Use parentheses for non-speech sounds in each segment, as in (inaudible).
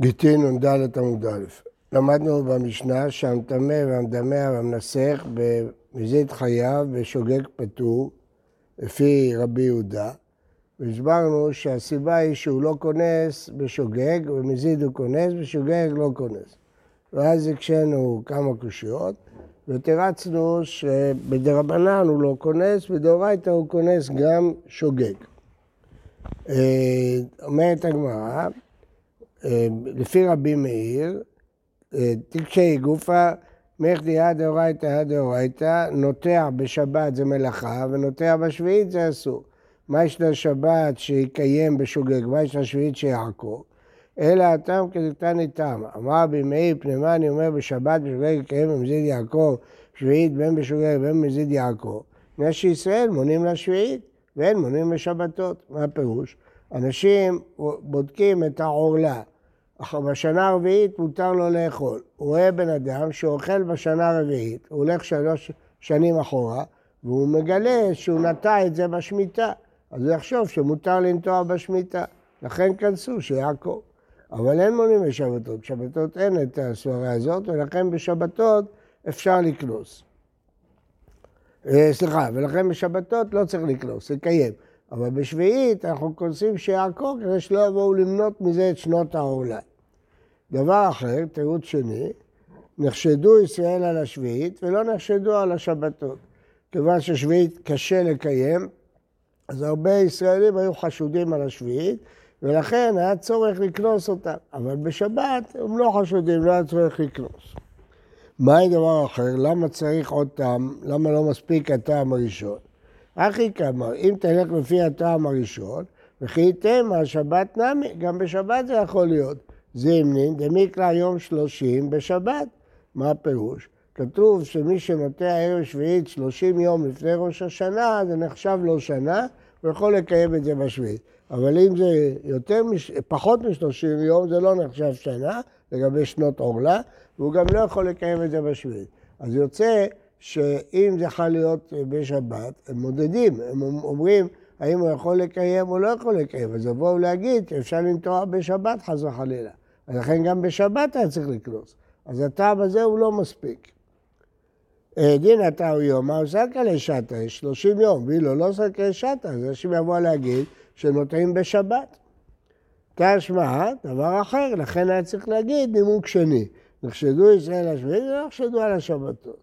גיטין נ"ד עמוד א'. למדנו במשנה שהמטמא והמדמע והמנסח במזיד חייו בשוגג פטור, לפי רבי יהודה, והסברנו שהסיבה היא שהוא לא כונס בשוגג, במזיד הוא כונס, בשוגג לא כונס. ואז הקשינו כמה קושיות, ותרצנו שבדרבנן הוא לא כונס, בדאורייתא הוא כונס גם שוגג. אה, אומרת הגמרא, לפי רבי מאיר, אה, תקשי גופה, מך דעה דאורייתא דאורייתא, נוטע בשבת זה מלאכה ונוטע בשביעית זה אסור. מה יש לשבת שיקיים בשוגג, מה יש לשביעית שיעקור? אלא הטעם כדתני טעם. אמר רבי מאיר, פנימה אני אומר בשבת בשוגג יקיים במזיד יעקב, שביעית בין בשוגג בין במזיד יעקב. בגלל שישראל מונים לשביעית ואין מונים לשבתות. מה הפירוש? אנשים בודקים את העורלה. בשנה הרביעית מותר לו לאכול. הוא רואה בן אדם שאוכל בשנה הרביעית, הוא הולך שלוש שנים אחורה, והוא מגלה שהוא נטע את זה בשמיטה. אז הוא יחשוב שמותר לנטוע בשמיטה. לכן כנסו שיעקב. אבל אין מונים בשבתות. בשבתות אין את הסברה הזאת, ולכן בשבתות אפשר לקנוס. אה, סליחה, ולכן בשבתות לא צריך לקנוס, לקיים. אבל בשביעית אנחנו כונסים שיעקור כדי שלא יבואו למנות מזה את שנות העולה. דבר אחר, תירוץ שני, נחשדו ישראל על השביעית ולא נחשדו על השבתות. כיוון ששביעית קשה לקיים, אז הרבה ישראלים היו חשודים על השביעית, ולכן היה צורך לקנוס אותם. אבל בשבת הם לא חשודים, לא היה צורך לקנוס. מה הדבר אחר? למה צריך עוד טעם? למה לא מספיק הטעם הראשון? אחי כמה, אם תלך לפי הטעם הראשון, וכי תמה שבת נמי, גם בשבת זה יכול להיות. זימנין דמיקרא יום שלושים בשבת. מה הפירוש? כתוב שמי שנוטע ערב שביעית שלושים יום לפני ראש השנה, זה נחשב לו שנה, הוא יכול לקיים את זה בשביעית. אבל אם זה יותר, פחות משלושים יום, זה לא נחשב שנה, לגבי שנות עורלה, והוא גם לא יכול לקיים את זה בשביעית. אז יוצא שאם זה יכול להיות בשבת, הם מודדים, הם אומרים האם הוא יכול לקיים או לא יכול לקיים. אז יבואו להגיד שאפשר לנטוע בשבת חס וחלילה. לכן גם בשבת היה צריך לקנוס. אז הטעם הזה הוא לא מספיק. אה, דין הוא מה עושה כאלה שטה? יש 30 יום, ואילו לא כאלה שטה, אז אנשים יבואו להגיד שנוטעים בשבת. תשמע, דבר אחר, לכן היה צריך להגיד נימוק שני. נחשדו ישראל השביעית ולא נחשדו על השבתות.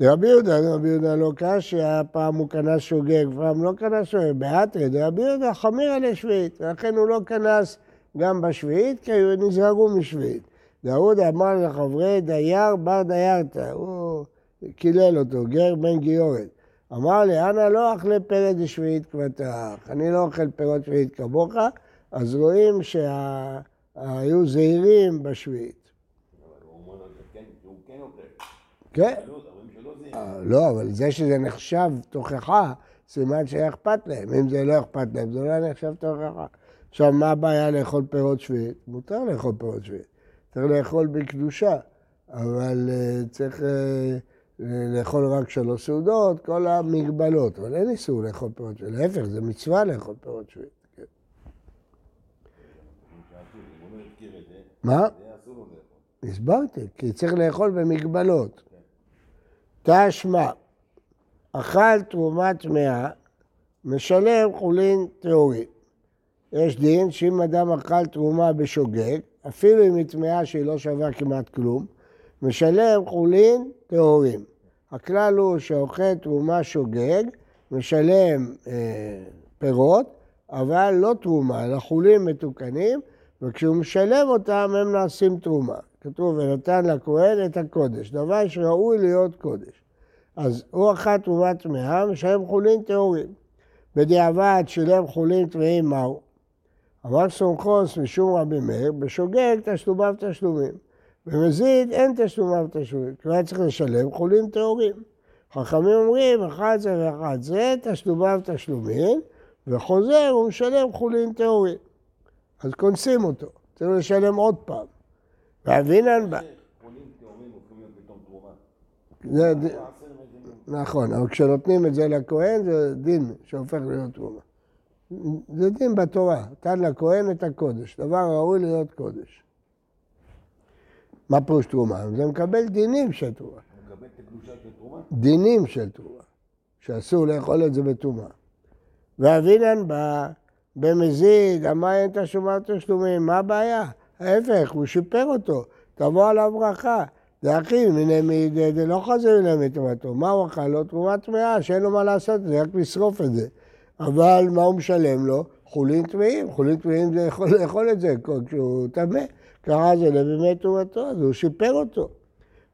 רבי יהודה, רבי יהודה לא קשיא, פעם הוא כנס שוגג, פעם לא כנס שוגג, באתרי, רבי יהודה חמיר על השביעית, ולכן הוא לא כנס גם בשביעית, כי נזהרו משביעית. דאוד אמר לחברי דייר בר דיירתא, הוא קילל אותו, גר בן גיורת. אמר לי, אנא לא אכלה פרד שביעית כבתך, אני לא אוכל פירות שביעית כמוך, אז רואים שהיו זהירים בשביעית. כן. אה, לא, אבל זה שזה נחשב תוכחה, סימן שהיה אכפת להם. אם זה לא אכפת להם, זה לא נחשב תוכחה. עכשיו, מה הבעיה לאכול פירות שביעית? מותר לאכול פירות שביעית. צריך לאכול בקדושה, אבל uh, צריך uh, לאכול רק שלוש סעודות, כל המגבלות. אבל אין איסור לאכול פירות שביעית. להפך, זה מצווה לאכול פירות שביעית. כן. מה? הסברתי, כי צריך לאכול במגבלות. תשמע, אכל תרומה טמאה, משלם חולין טהורים. יש דין שאם אדם אכל תרומה בשוגג, אפילו אם היא טמאה שהיא לא שווה כמעט כלום, משלם חולין טהורים. הכלל הוא שאוכל תרומה שוגג, משלם אה, פירות, אבל לא תרומה, אלא חולים מתוקנים, וכשהוא משלם אותם הם נעשים תרומה. כתוב, ונתן לכהן את הקודש, דבר שראוי להיות קודש. אז הוא אכל תרומה טמאה, משלם חולין טהורים. בדיעבד שילם חולין טמאים מהו? אמר סומכוס משום רבי מאיר, בשוגג תשלומיו תשלומים. במזיד אין תשלומיו תשלומים, כי היה צריך לשלם חולין טהורים. חכמים אומרים, אחד זה ואחד זה, תשלומיו תשלומים, וחוזר הוא משלם חולין טהורים. אז קונסים אותו, צריך לשלם עוד פעם. ואבינן... זה נכון, אבל כשנותנים את זה לכהן זה דין שהופך להיות תרומה. זה דין בתורה, נתן לכהן את הקודש, דבר ראוי להיות קודש. מה פירוש תרומה? זה מקבל דינים של תרומה. מקבל את הקדושה של תרומה? דינים של תרומה, שאסור לאכול את זה בטומאה. ואבינן בא במזיד, אמר אין תשומה תשלומים, מה הבעיה? ההפך, הוא שיפר אותו, תבוא עליו ברכה. זה אחי, מיני מידי, זה לא חוזר אליהם מטומאתו. מה הוא אכל לו? תרומה טמאה, שאין לו מה לעשות, זה רק לשרוף את זה. אבל מה הוא משלם לו? חולין טמאים, חולין טמאים זה יכול לאכול את זה כשהוא טמא. קרא זה לבימי תרומתו, אז הוא שיפר אותו.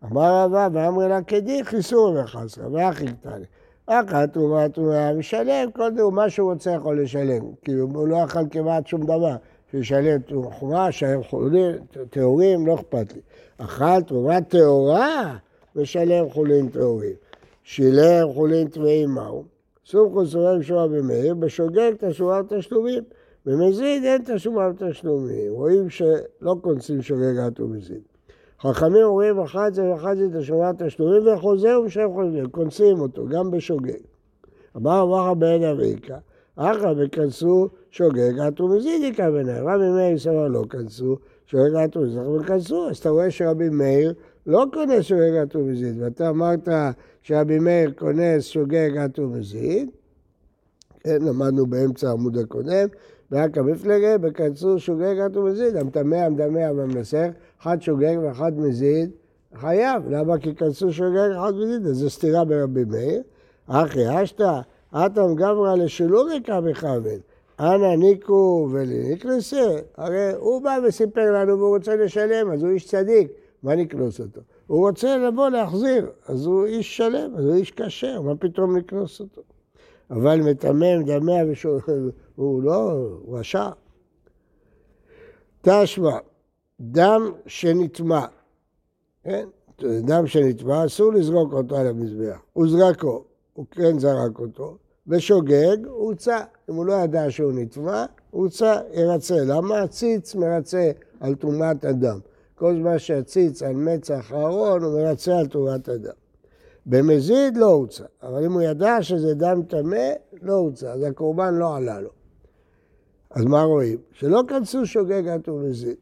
אמר רבא, ואמרי לה כדי חיסור וחסרה, ואחי קטני. אחת תרומה תרומה, משלם כל דבר, מה שהוא רוצה יכול לשלם. כאילו, הוא לא אכל כמעט שום דבר. שישלם תרומה, שהם חולים, טהורים, לא אכפת לי. אכל תרומה טהורה, משלם חולים טהורים. שילם חולים טמאים מהו? סומכו סורר שואה במאיר, בשוגג תשומה ותשלומים. במזיד אין תשומה ותשלומים. רואים שלא קונסים שוגגת ומזיד. חכמים אומרים אחת זה ואחת זה תשומה ותשלומים וחוזר ומשלם חוזר, קונסים אותו, גם בשוגג. אמר אמר בן אביקה, אחא וכנסו שוגג עטו מזידיקה ביניהם. רבי מאיר סבר לא כנסו, שוגג עטו מזידיקה וכנסו. אז אתה רואה שרבי מאיר לא כונס שוגג עטו מזיד, ואתה אמרת שרבי מאיר כונס שוגג עטו מזיד, כן, למדנו באמצע העמוד הקודם, ורק המפלגה בכנסו שוגג עטו מזיד, המטמא, המדמא, הממנסך, אחד שוגג ואחד מזיד, חייב. למה? כי כנסו שוגג אחד מזיד, אז זו סתירה ברבי מאיר. אחי אשתא אטם גברא לשלומיקה מכוון, אנא ניקו ולנקנסה, הרי הוא בא וסיפר לנו והוא רוצה לשלם, אז הוא איש צדיק, מה נקנוס אותו? הוא רוצה לבוא להחזיר, אז הוא איש שלם, אז הוא איש כשר, מה פתאום לקנוס אותו? אבל מטמא, ושול... (laughs) הוא לא רשע. תשמע, דם שנטמע, כן? דם שנטמע, אסור לזרוק אותו על המזבח, הוא זרקו. הוא כן זרק אותו, ושוגג, הוצא. אם הוא לא ידע שהוא נטבע, הוצא, ירצה. למה? הציץ מרצה על טומאת אדם. כל זמן שהציץ על מצח הארון, הוא מרצה על טומאת אדם. במזיד לא הוצא, אבל אם הוא ידע שזה דם טמא, לא הוצא, אז הקורבן לא עלה לו. אז מה רואים? שלא כנסו שוגג עד ומזיד.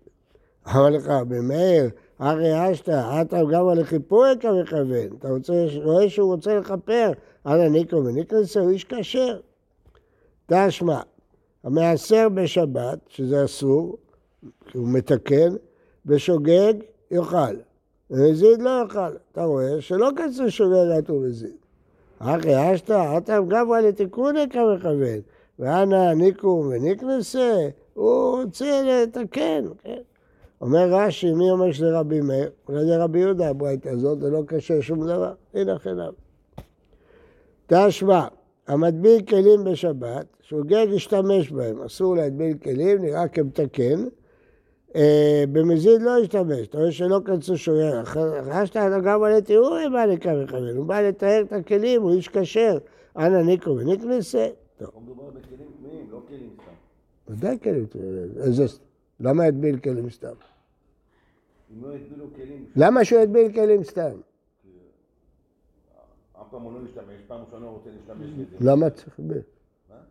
אמר לך, במאיר, הרי אשתא, אתה גם על החיפוי כמכוון. אתה רוצה, רואה שהוא רוצה לכפר, אנא ניקו וניקנסה, הוא איש כשר. תשמע, המעשר בשבת, שזה אסור, הוא מתקן, בשוגג יאכל. ומזיד לא יאכל. אתה רואה שלא כנסו שוגג עד ומזיד. אחי אשתא, אתה גם על התיקוני כמכוון. ואנא ניקו וניקנסה, הוא רוצה לתקן, כן? אומר רש"י, מי אומר שזה רבי מאיר? אולי זה רבי יהודה הברייתא הזאת, זה לא קשה שום דבר, הנה חינם. תשמע, המטביל כלים בשבת, שוגג ישתמש בהם, אסור להטביל כלים, נראה כמתקן. אה, במזיד לא ישתמש, אתה רואה שלא כנסו שוער, שאתה גם על התיאורים בא לכאן וכאן, הוא בא לתאר את הכלים, הוא איש כשר, אנא ניקו וניקנסה. פה מדובר בכלים טמאים, לא כלים סתם. ודאי כלים טמאים, למה יטביל כלים סתם? אם לא יטבילו כלים... למה שהוא יטביל כלים סתם? אף פעם הוא לא ישתמש, פעם ראשונה הוא רוצה להשתמש בזה. למה צריך להטביל?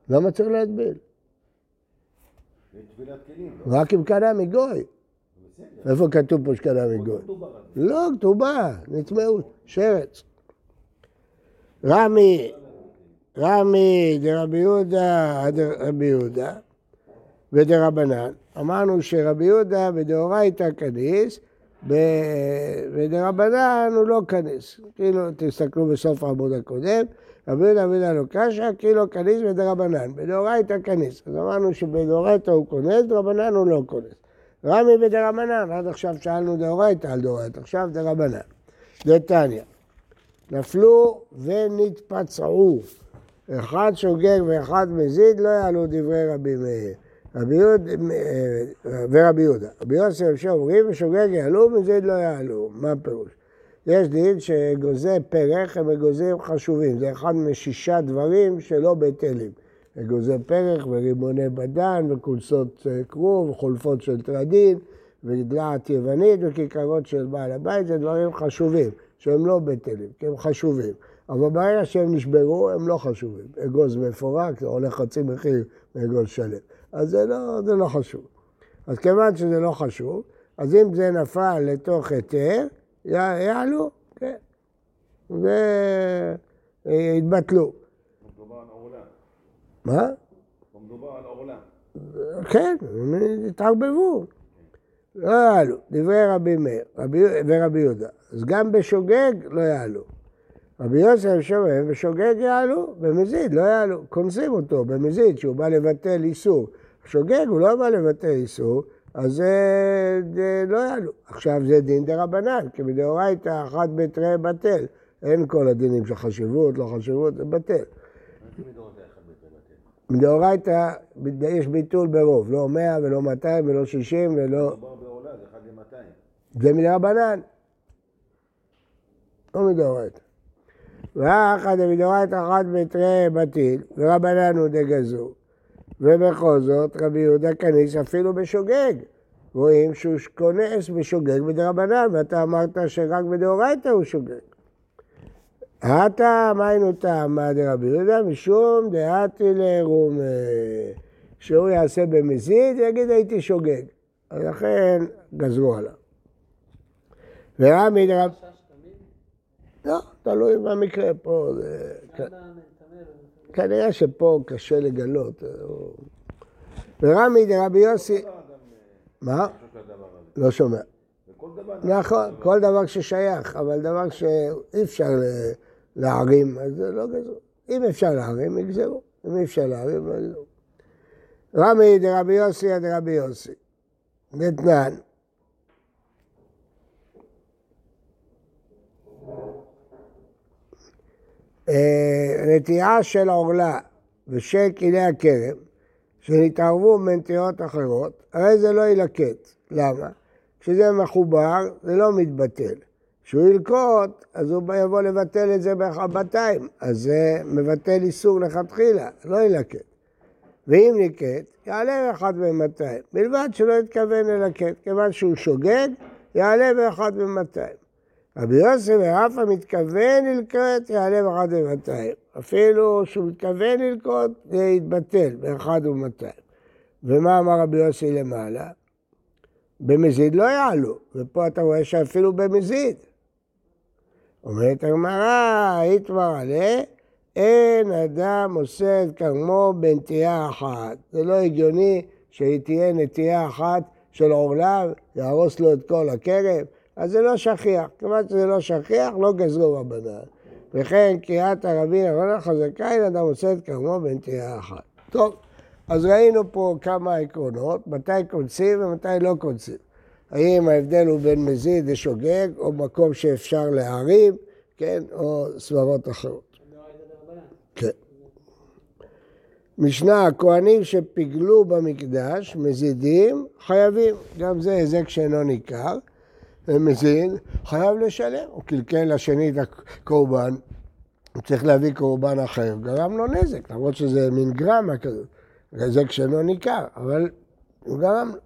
למה צריך להטביל? זה טבילת כלים. לא? רק אם קנה מגוי. איפה כתוב פה שקנה מגוי? לא, כתובה, נטמעו, שרץ. רמי, רמי דרבי יהודה עד רבי יהודה ודרבנן. אמרנו שרבי יהודה בדאורייתא כניס, ודרבנן הוא לא כניס. כאילו, תסתכלו בסוף העמוד הקודם, רבי יהודה לא קשה, כאילו כניס ודרבנן. בדאורייתא כניס. אז אמרנו שבדאורייתא הוא כונס, דרבנן הוא לא כונס. רמי ודרבנן, עד עכשיו שאלנו דאורייתא על דאורייתא, עכשיו דרבנן. דתניא, נפלו ונתפצעו. אחד שוגג ואחד מזיד, לא יעלו דברי רבי מאיר. רבי יהודה ורבי יהודה. רבי יוסף שאומרים ושוגג יעלו ומזיד לא יעלו. מה הפירוש? יש דין שגוזי פרח הם אגוזים חשובים. זה אחד משישה דברים שלא בטלים. אגוזי פרח ורימוני בדן וכולסות אה, כרוב וחולפות של טרדין ודלעת יוונית וכיכרות של בעל הבית, זה דברים חשובים, שהם לא בטלים, כי הם חשובים. אבל ברגע שהם נשברו, הם לא חשובים. אגוז מפורק, זה עולה חצי מחיר מאגוז שלם. אז זה לא, זה לא חשוב. אז כיוון שזה לא חשוב, אז אם זה נפל לתוך היתר, יעלו, כן. והתבטלו. מדובר על עורלה. מה? מדובר על עורלה. כן, התערבבו. לא יעלו, דברי רבי מאיר רבי, ורבי יהודה. אז גם בשוגג לא יעלו. רבי יוסף שומע, בשוגג יעלו, במזיד לא יעלו. קונסים אותו במזיד, שהוא בא לבטל איסור. שוגג, הוא לא בא לבטל איסור, אז זה לא יעלו. עכשיו זה דין דה רבנן, כי בדאורייתא אחת בתרי בטל. אין כל הדינים של חשיבות, לא חשיבות, זה בטל. מדאורייתא יש ביטול ברוב, לא 100 ולא 200 ולא 60 ולא... זה אחד ל-200. זה מדרבנן. לא מדאורייתא. ואחד מדאורייתא אחת בתרי בטיל, ורבנן הוא דגזור. ובכל זאת רבי יהודה כניס אפילו בשוגג. רואים שהוא כונס בשוגג בדרבנן, ואתה אמרת שרק בדאורייתא הוא שוגג. הטעם היינו טעם מה דרבי יהודה משום דעתי לרום שהוא יעשה במזיד ויגיד הייתי שוגג. לכן גזרו עליו. ורמי דרב... לא, תלוי במקרה פה. כנראה שפה קשה לגלות. ורמי דרבי יוסי... מה? לא שומע. נכון, כל דבר ששייך, אבל דבר שאי אפשר להערים, אז זה לא גזרו. אם אפשר להערים, יגזרו. אם אי אפשר להערים, לא יגזרו. רמי דרבי יוסי עד רבי יוסי. דתנן. נטיעה של עורלה ושל קיני הכרם, שנתערבו מנטיעות אחרות, הרי זה לא יילקט. למה? כשזה מחובר, זה לא מתבטל. כשהוא ילקוט, אז הוא יבוא לבטל את זה ב-200, אז זה מבטל איסור לכתחילה, לא ילקט. ואם ניקט, יעלה באחד ב-200, בלבד שלא יתכוון ללקט, כיוון שהוא שוגג, יעלה באחד ב-200. רבי יוסף ורפה מתכוון ללקט, יעלה באחד ב-200. אפילו שהוא מתכוון ללקוט, זה יתבטל באחד ב-200. ומה אמר רבי יוסי למעלה? במזיד לא יעלו, ופה אתה רואה שאפילו במזיד. אומרת הגמרא, איתמר עלה, אין אדם עושה את כרמו בנטייה אחת. זה לא הגיוני שהיא תהיה נטייה אחת של עורליו, יהרוס לו את כל הכרם, אז זה לא שכיח. כיוון שזה לא שכיח, לא גזרו רבנן. וכן קריאת הרבים, אבל החזקה, אין אדם עושה את כרמו בנטייה אחת. טוב, אז ראינו פה כמה עקרונות, מתי קונסים ומתי לא קונסים. האם ההבדל הוא בין מזיד לשוגג, או מקום שאפשר להרים, כן, או סברות אחרות. כן. משנה, הכהנים שפיגלו במקדש, מזידים, חייבים. גם זה היזק שאינו ניכר. ומזיד, חייב לשלם. הוא קלקל לשני את הקורבן, הוא צריך להביא קורבן אחר, גרם לו נזק, למרות שזה מין גרמה כזאת. היזק שאינו ניכר, אבל הוא גרם לו.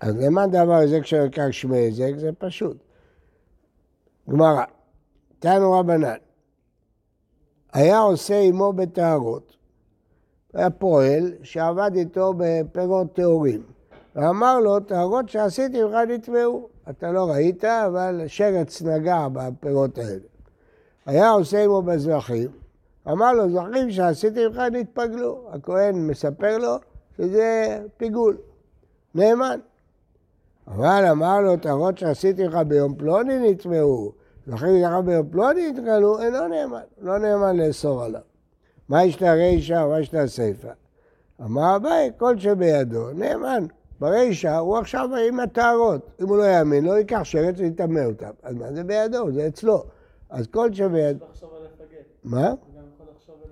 אז למה דבר היזק שאינו ניכר שמי היזק? זה פשוט. גמרא, תנו רבנן, היה עושה עמו בטהרות. היה פועל שעבד איתו בפירות טהורים. ואמר לו, טהרות שעשיתי ממך נטמעו. אתה לא ראית, אבל שרץ נגע בפירות האלה. היה עושה עמו בזרחים, אמר לו, זרחים שעשיתי ממך נתפגלו. הכהן מספר לו שזה פיגול, נאמן. אבל אמר לו, טהרות שעשיתי לך ביום פלוני נטמעו. זכרים לך ביום פלוני נתגלו, אינו נאמן, לא נאמן לאסור עליו. מה יש לה רישא ומה יש לה סיפא? אמר אביי, כל שבידו, נאמן. ברישא הוא עכשיו עם הטהרות. אם הוא לא יאמין, לא ייקח שרץ ויטמא אותם. אז מה זה בידו? זה אצלו. אז כל שבידו... מה?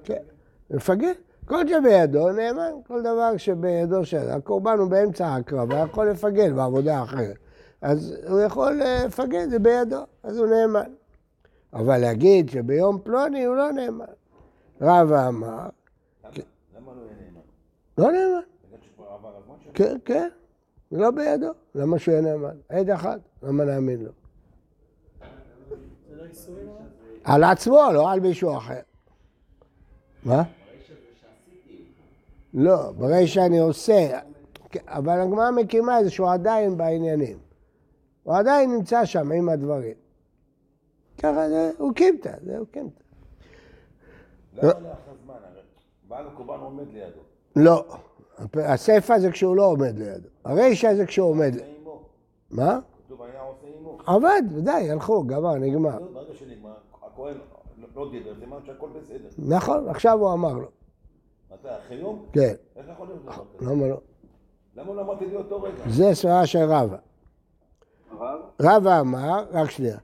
כן, מפגר. כל שבידו נאמן, כל דבר שבידו של... הקורבן הוא באמצע ההקרבה, יכול לפגל בעבודה אחרת. אז הוא יכול לפגל, זה בידו, אז הוא נאמן. אבל להגיד שביום פלוני הוא לא נאמן. רבא אמר... למה לא נאמן? לא נאמן. בגלל שכבר עבר הזמן שלו? כן, כן, זה לא בידו. למה שהוא יהיה נאמן? עד אחד, למה נאמין לו? על עצמו, לא על מישהו אחר. מה? לא, ברישא אני עושה. כן, אבל הגמרא מקימה את זה שהוא עדיין בעניינים. הוא עדיין נמצא שם עם הדברים. ככה זה, הוא קימתא, זהו קימתא. למה לאחר זמן? הרי בעל הקורבן עומד לידו. לא, הסיפא זה כשהוא לא עומד לידו. הרישא זה כשהוא עומד. מה? כתוב היה עושה עימו. עבד, ודאי, הלכו, גמר, נגמר. ברגע שנגמר, הכהן לא דיבר, זה אומר שהכל בסדר. נכון, עכשיו הוא אמר לו. מתי? אחרי יום? כן, איך יכול להיות דבר כזה? למה לא? למה לא אמרתי לי אותו רגע? זה סברה של רבא. רבא אמר, רק שנייה,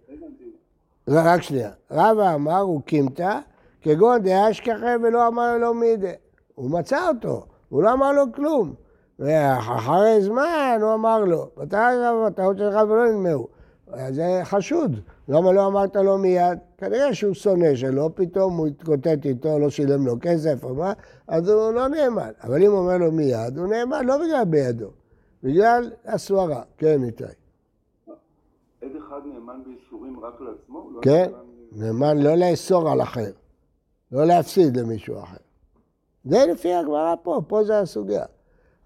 רק שנייה, רבא אמר, הוא קימתא, כגון דאשכחי ולא אמר לו מידה. הוא מצא אותו, הוא לא אמר לו כלום. ואחרי זמן הוא אמר לו, אתה הטעות שלך ולא נדמהו. זה חשוד, למה לא אמרת לו מיד? כנראה שהוא שונא שלו, פתאום הוא התקוטט איתו, לא שילם לו כסף או מה, אז הוא לא נאמן. אבל אם הוא אומר לו מיד, הוא נאמן לא בגלל בידו, בגלל הסברה. כן, איתי. עד אחד נאמן בייסורים רק לעצמו? לא כן, נאמן לא לאסור על אחר, לא להפסיד למישהו אחר. זה לפי הגמרא פה, פה זה הסוגיה.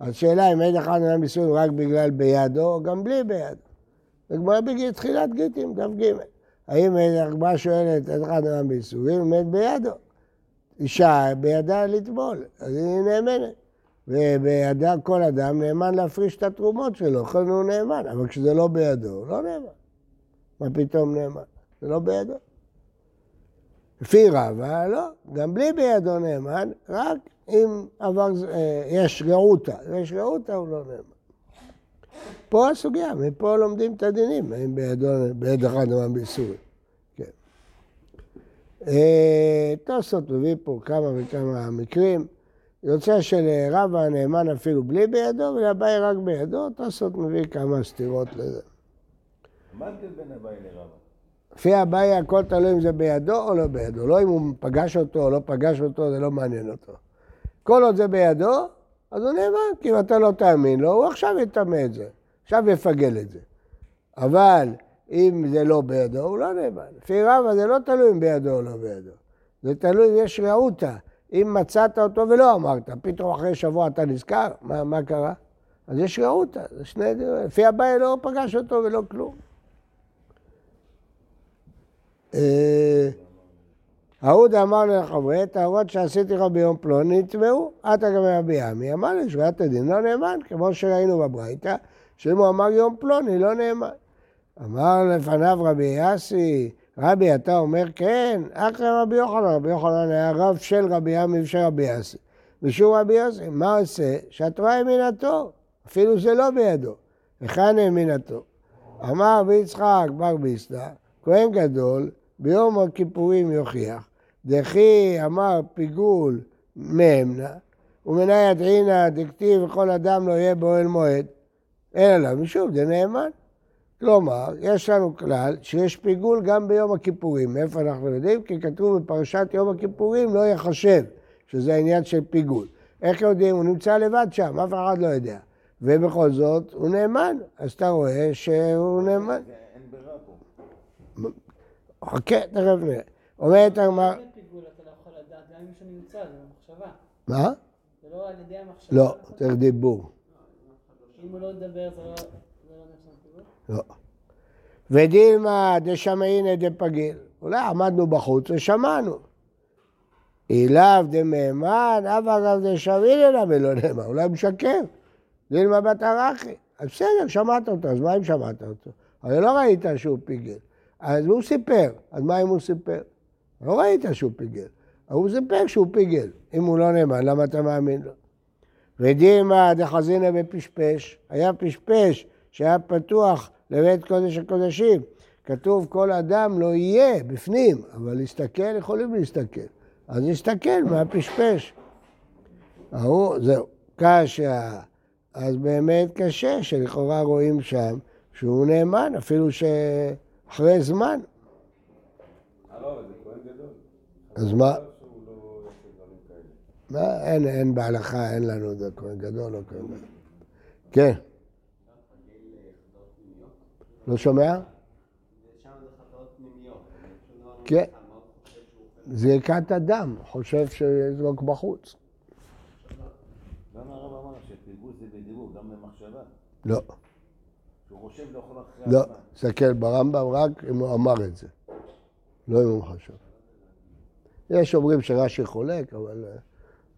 אז שאלה אם עד אחד נאמן ביסורים רק בגלל בידו, או גם בלי בידו. הגמרא בגיל תחילת גיטים, דף ג'. האם הגמרא שואלת עד אחד נאמן ביסורים, עומד בידו. אישה בידה לטבול, אז היא נאמנת. ובידה כל אדם נאמן להפריש את התרומות שלו, לכן הוא נאמן, אבל כשזה לא בידו, לא נאמן. מה פתאום נאמן? זה לא בידו. לפי רבא, לא, גם בלי בידו נאמן, רק אם עבר, אה, יש. אם יש רעותה הוא לא נאמן. פה הסוגיה, מפה לומדים את הדינים, האם בידו, ביד אחד נאמן באיסורים. כן. אה, תוספות מביא פה כמה וכמה מקרים. יוצא שלרבא נאמן אפילו בלי בידו, ולאביי רק בידו, תוספות מביא כמה סתירות לזה. מה ההבדל בין אביי לרבא? לפי אביי הכל תלוי אם זה בידו או לא בידו. לא אם הוא פגש אותו או לא פגש אותו, זה לא מעניין אותו. כל עוד זה בידו, אז הוא נאמן, כי אם אתה לא תאמין לו, הוא עכשיו יטמא את זה. עכשיו יפגל את זה. אבל אם זה לא בידו, הוא לא נאמן. לפי רבא זה לא תלוי אם בידו או לא בידו. זה תלוי אם יש רעותה. אם מצאת אותו ולא אמרת, פתאום אחרי שבוע אתה נזכר, מה, מה קרה? אז יש רעותה, זה שני דברים. לפי אביי לא פגש אותו ולא כלום. אה, ההוד אמר לחברי, טהרות שעשיתי לך ביום פלוני נטמעו, עתה גם רבי עמי. אמר לי, שביעת הדין לא נאמן, כמו שראינו בברייתא, שאם הוא אמר יום פלוני, לא נאמן. אמר לפניו רבי יאסי, רבי, אתה אומר כן, אחרי רבי יוחנן, רבי יוחנן היה רב של רבי עמי ושל רבי יאסי. משום רבי יאסי, מה עושה? שהתורה ימינתו, אפילו זה לא בידו. היכן ימינתו? אמר רבי יצחק בר ביסדא, כהן גדול, ביום הכיפורים יוכיח, דכי אמר פיגול מאמנה, ומנייד עינא דכתיב וכל אדם לא יהיה באוהל מועד, אין עליו משום דנאמן. כלומר, יש לנו כלל שיש פיגול גם ביום הכיפורים. מאיפה אנחנו יודעים? כי כתוב בפרשת יום הכיפורים לא יחשב, שזה העניין של פיגול. איך יודעים? הוא נמצא לבד שם, אף אחד לא יודע. ובכל זאת, הוא נאמן. אז אתה רואה שהוא נאמן. זה אין ברירה פה. חכה, תכף נראה. אומרת הגמרא, לא במחשבה. מה? זה לא על ידי המחשבה. לא, צריך דיבור. אם הוא לא ידבר זה לא לא נחשב? לא. ודילמה דשמעינא דפגיל. אולי עמדנו בחוץ ושמענו. אילאו דמהמן, אף אגב דשמעינא לה ולא נאמר. אולי הוא משקר. דילמה בת ערכי. אז בסדר, שמעת אותו, אז מה אם שמעת אותו? הרי לא ראית שהוא פיגל. אז הוא סיפר, אז מה אם הוא סיפר? לא ראית שהוא פיגל. אבל הוא סיפר שהוא פיגל. אם הוא לא נאמן, למה אתה מאמין לו? ודימה דחזינא בפשפש, היה פשפש שהיה פתוח לבית קודש הקודשים. כתוב כל אדם לא יהיה בפנים, אבל להסתכל יכולים להסתכל. אז להסתכל מהפשפש. ההוא, זהו, קשה. אז באמת קשה שלכאורה רואים שם שהוא נאמן, אפילו שאחרי זמן. אז מה? מה, אין, אין בהלכה, אין לנו את הכהן גדול או כהן גדול. כן. לא שומע? כן. זריקת הדם, חושב שיזרוק בחוץ. למה הרב אמר שפיגול זה בדיבור, גם לא, שהוא חושב לאכול אחרי לא. הזמן. תסתכל ברמב"ם רק אם הוא אמר את זה. לא אם הוא חשב. יש אומרים שרש"י חולק, אבל אה,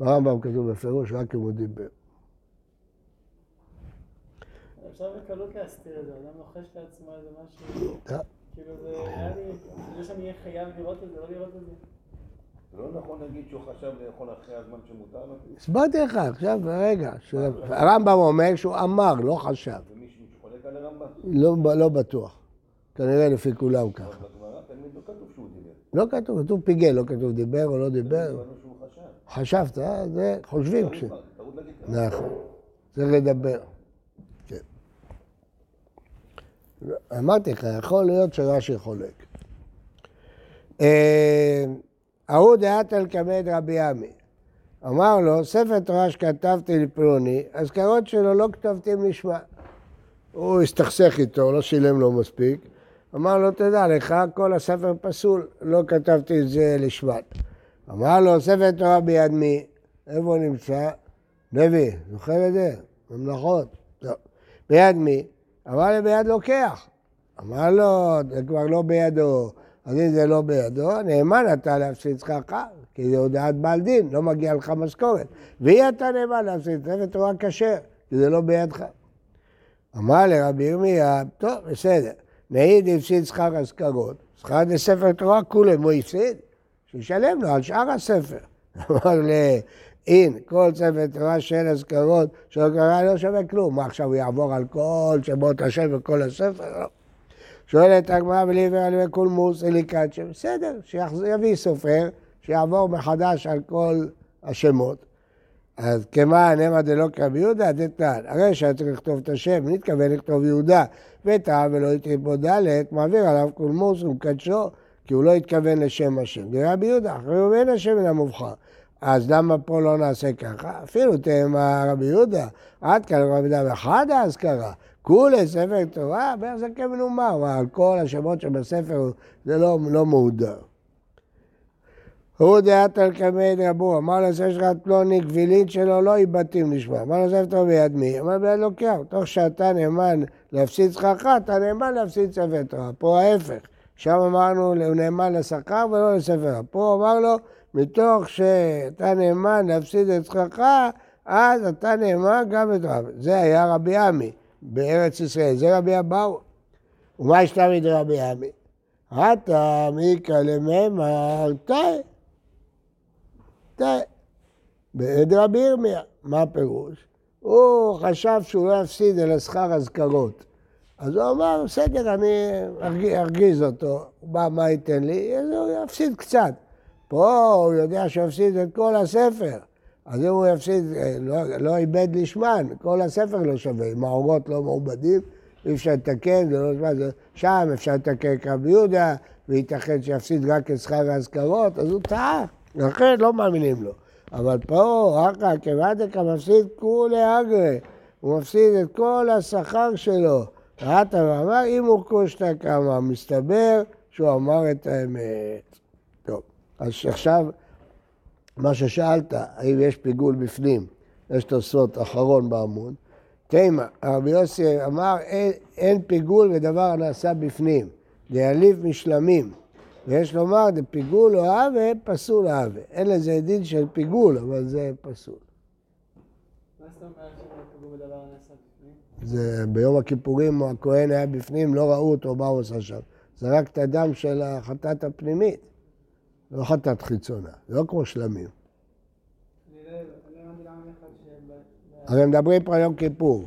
ברמב"ם כתוב בפירוש רק אם הוא דיבר. אפשר בקלות להסתיר את זה, אדם לוחש לעצמו איזה משהו, אה, כאילו זה נראה לי, זה שאני אהיה חייב לראות את זה, לא לראות את זה. זה לא נכון להגיד שהוא חשב לאכול אחרי הזמן שמותר לו? הסברתי לך עכשיו, רגע. הרמב"ם אומר שהוא אמר, לא חשב. על הרמב"ם? לא, לא בטוח. כנראה לפי כולם ככה. לא כתוב. לא כתוב, כתוב פיגל, לא כתוב דיבר או לא דיבר. חשבת, אה? זה חושבים כש... נכון. צריך לדבר. כן. אמרתי לך, יכול להיות שרש"י חולק. אה, ההוא דעת על כבד רבי עמי. אמר לו, ספר תורה שכתבתי לפלוני, אזכרות שלו לא כתבתים לשמה. הוא הסתכסך איתו, לא שילם לו מספיק. אמר לו, תדע לך, כל הספר פסול, לא כתבתי את זה לשמן. אמר לו, ספר תורה ביד מי? איפה הוא נמצא? לוי, זוכר את זה? ממלכות. לא. ביד מי? אמר לי, ביד לוקח. אמר לו, זה כבר לא בידו. אז אם זה לא בידו, נאמן אתה להפסיד שכרך, כי זה הודעת בעל דין, לא מגיע לך משכורת. ואי אתה נאמן להפסיד ספר תורה כשר, כי זה לא בידך. אמר לרבי ירמיה, טוב, בסדר. נעיד הפסיד שכר אזכרות, שכר לספר תורה כולם הוא הפסיד, שישלם לו על שאר הספר. (laughs) אמר לי, אין, כל ספר תורה של אזכרות שלא קרה לא שווה כלום. מה עכשיו הוא יעבור על כל שמות השם וכל הספר? לא. שואלת הגמרא ולעבר על קולמוס אליקצ'ה, בסדר, שיביא סופר, שיעבור מחדש על כל השמות. אז כמען המה דלא כרבי יהודה, דתנן. הרי שהיה צריך לכתוב את השם, נתכוון לכתוב יהודה, וטעם ולא התחיל בו ד', מעביר עליו קולמוס ומקדשו, כי הוא לא התכוון לשם השם. דרבי יהודה, אחרי הוא אין השם אלא מובחר. אז למה פה לא נעשה ככה? אפילו תאמה רבי יהודה, עד כאן רבי יהודה אחד האזכרה. כולי ספר תורה, בערך זה כמנומר, על כל השמות שבספר זה לא, לא מהודר. הוא דעת על קמי דרבו, אמר לו, יש לך פלוני גבילית שלו, לא איבדים לשמה. אמר לו, ספר ביד מי? אמר ביד לוקח. תוך שאתה נאמן להפסיד שכרך, אתה נאמן להפסיד ספר תורה. פה ההפך. שם אמרנו, הוא נאמן לשכר ולא לספר. פה אמר לו, מתוך שאתה נאמן להפסיד את שכרך, אז אתה נאמן גם לתורה. זה היה רבי עמי בארץ ישראל, זה רבי אבאו. ומה יש תמיד רבי עמי? אתה מיקא לממר, תאי. תאי. בעד רבי ירמיה. מה הפירוש? הוא חשב שהוא לא יפסיד אלא שכר אזכרות. אז הוא אמר, בסדר, אני ארגיז, ארגיז אותו. בא, מה ייתן לי? אז הוא יפסיד קצת. פה הוא יודע שהוא יפסיד את כל הספר. אז אם הוא יפסיד, לא, לא איבד לשמן, כל הספר לא שווה. אם האורות לא מעובדים, אי אפשר לתקן, זה לא. זה- שם אפשר לתקן כרבי יהודה, וייתכן שיפסיד רק את שכר האזכרות, אז הוא טעה. לכן לא מאמינים לו. אבל פה, אחא כבדקה מפסיד כולי אגרי. הוא מפסיד את כל השכר שלו. ראת ואמר, אם הוא קושטא כמה, מסתבר שהוא אמר את האמת. טוב, אז עכשיו, מה ששאלת, האם יש פיגול בפנים, יש תוספות אחרון בעמוד. תימא, רבי יוסי אמר, אין, אין פיגול ודבר הנעשה בפנים, דיאליב משלמים. ויש לומר, דפיגול או עוול, פסול עוול. אין לזה דין של פיגול, אבל זה פסול. זה ביום הכיפורים הכהן היה בפנים, לא ראו אותו, מה הוא עשה שם? זרק את הדם של החטאת הפנימית, לא חטאת חיצונה, לא כמו שלמים. לא לא. הרי מדברים פה על יום כיפור,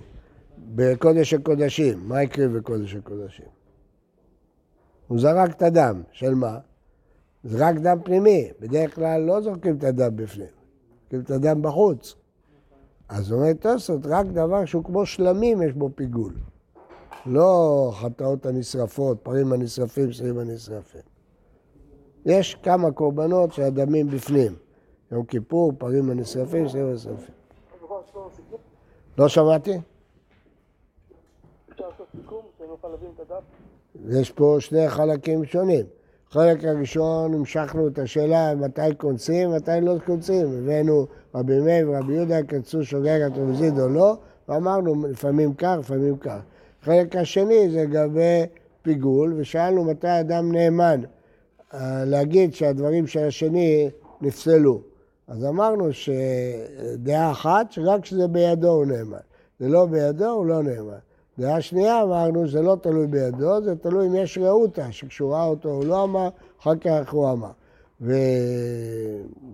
בקודש הקודשים, מה הקריב בקודש הקודשים? הוא זרק את הדם, של מה? זרק דם פנימי, בדרך כלל לא זורקים את הדם בפנים, זורקים את הדם בחוץ. אז אומר תוספות, רק דבר שהוא כמו שלמים יש בו פיגול. לא חטאות הנשרפות, פרים הנשרפים, שרים הנשרפים. יש כמה קורבנות שהדמים בפנים. יום כיפור, פרים הנשרפים, שרים הנשרפים. לא שמעתי? אפשר לעשות סיכום, שנוכל להבין את הדף? יש פה שני חלקים שונים. חלק הראשון המשכנו את השאלה מתי קונסים, מתי לא קונסים. הבאנו רבי מאיר ורבי יהודה, כנסו שוגג הטרוזיד או לא, ואמרנו לפעמים כך, לפעמים כך. החלק השני זה לגבי פיגול, ושאלנו מתי אדם נאמן אה, להגיד שהדברים של השני נפסלו. אז אמרנו שדעה אחת, שרק כשזה בידו הוא נאמן. זה לא בידו, הוא לא נאמן. דעה שנייה אמרנו שזה לא תלוי בידו, זה תלוי אם יש רעותה, שכשהוא ראה אותו הוא לא אמר, אחר כך הוא אמר.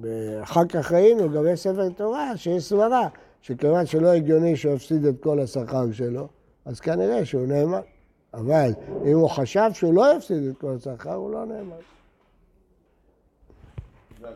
ואחר כך ראינו לגבי ספר תורה שיש סברה, שכיוון שלא הגיוני שהוא יפסיד את כל השכר שלו, אז כנראה שהוא נאמן. אבל אם הוא חשב שהוא לא יפסיד את כל השכר, הוא לא נאמן. זה.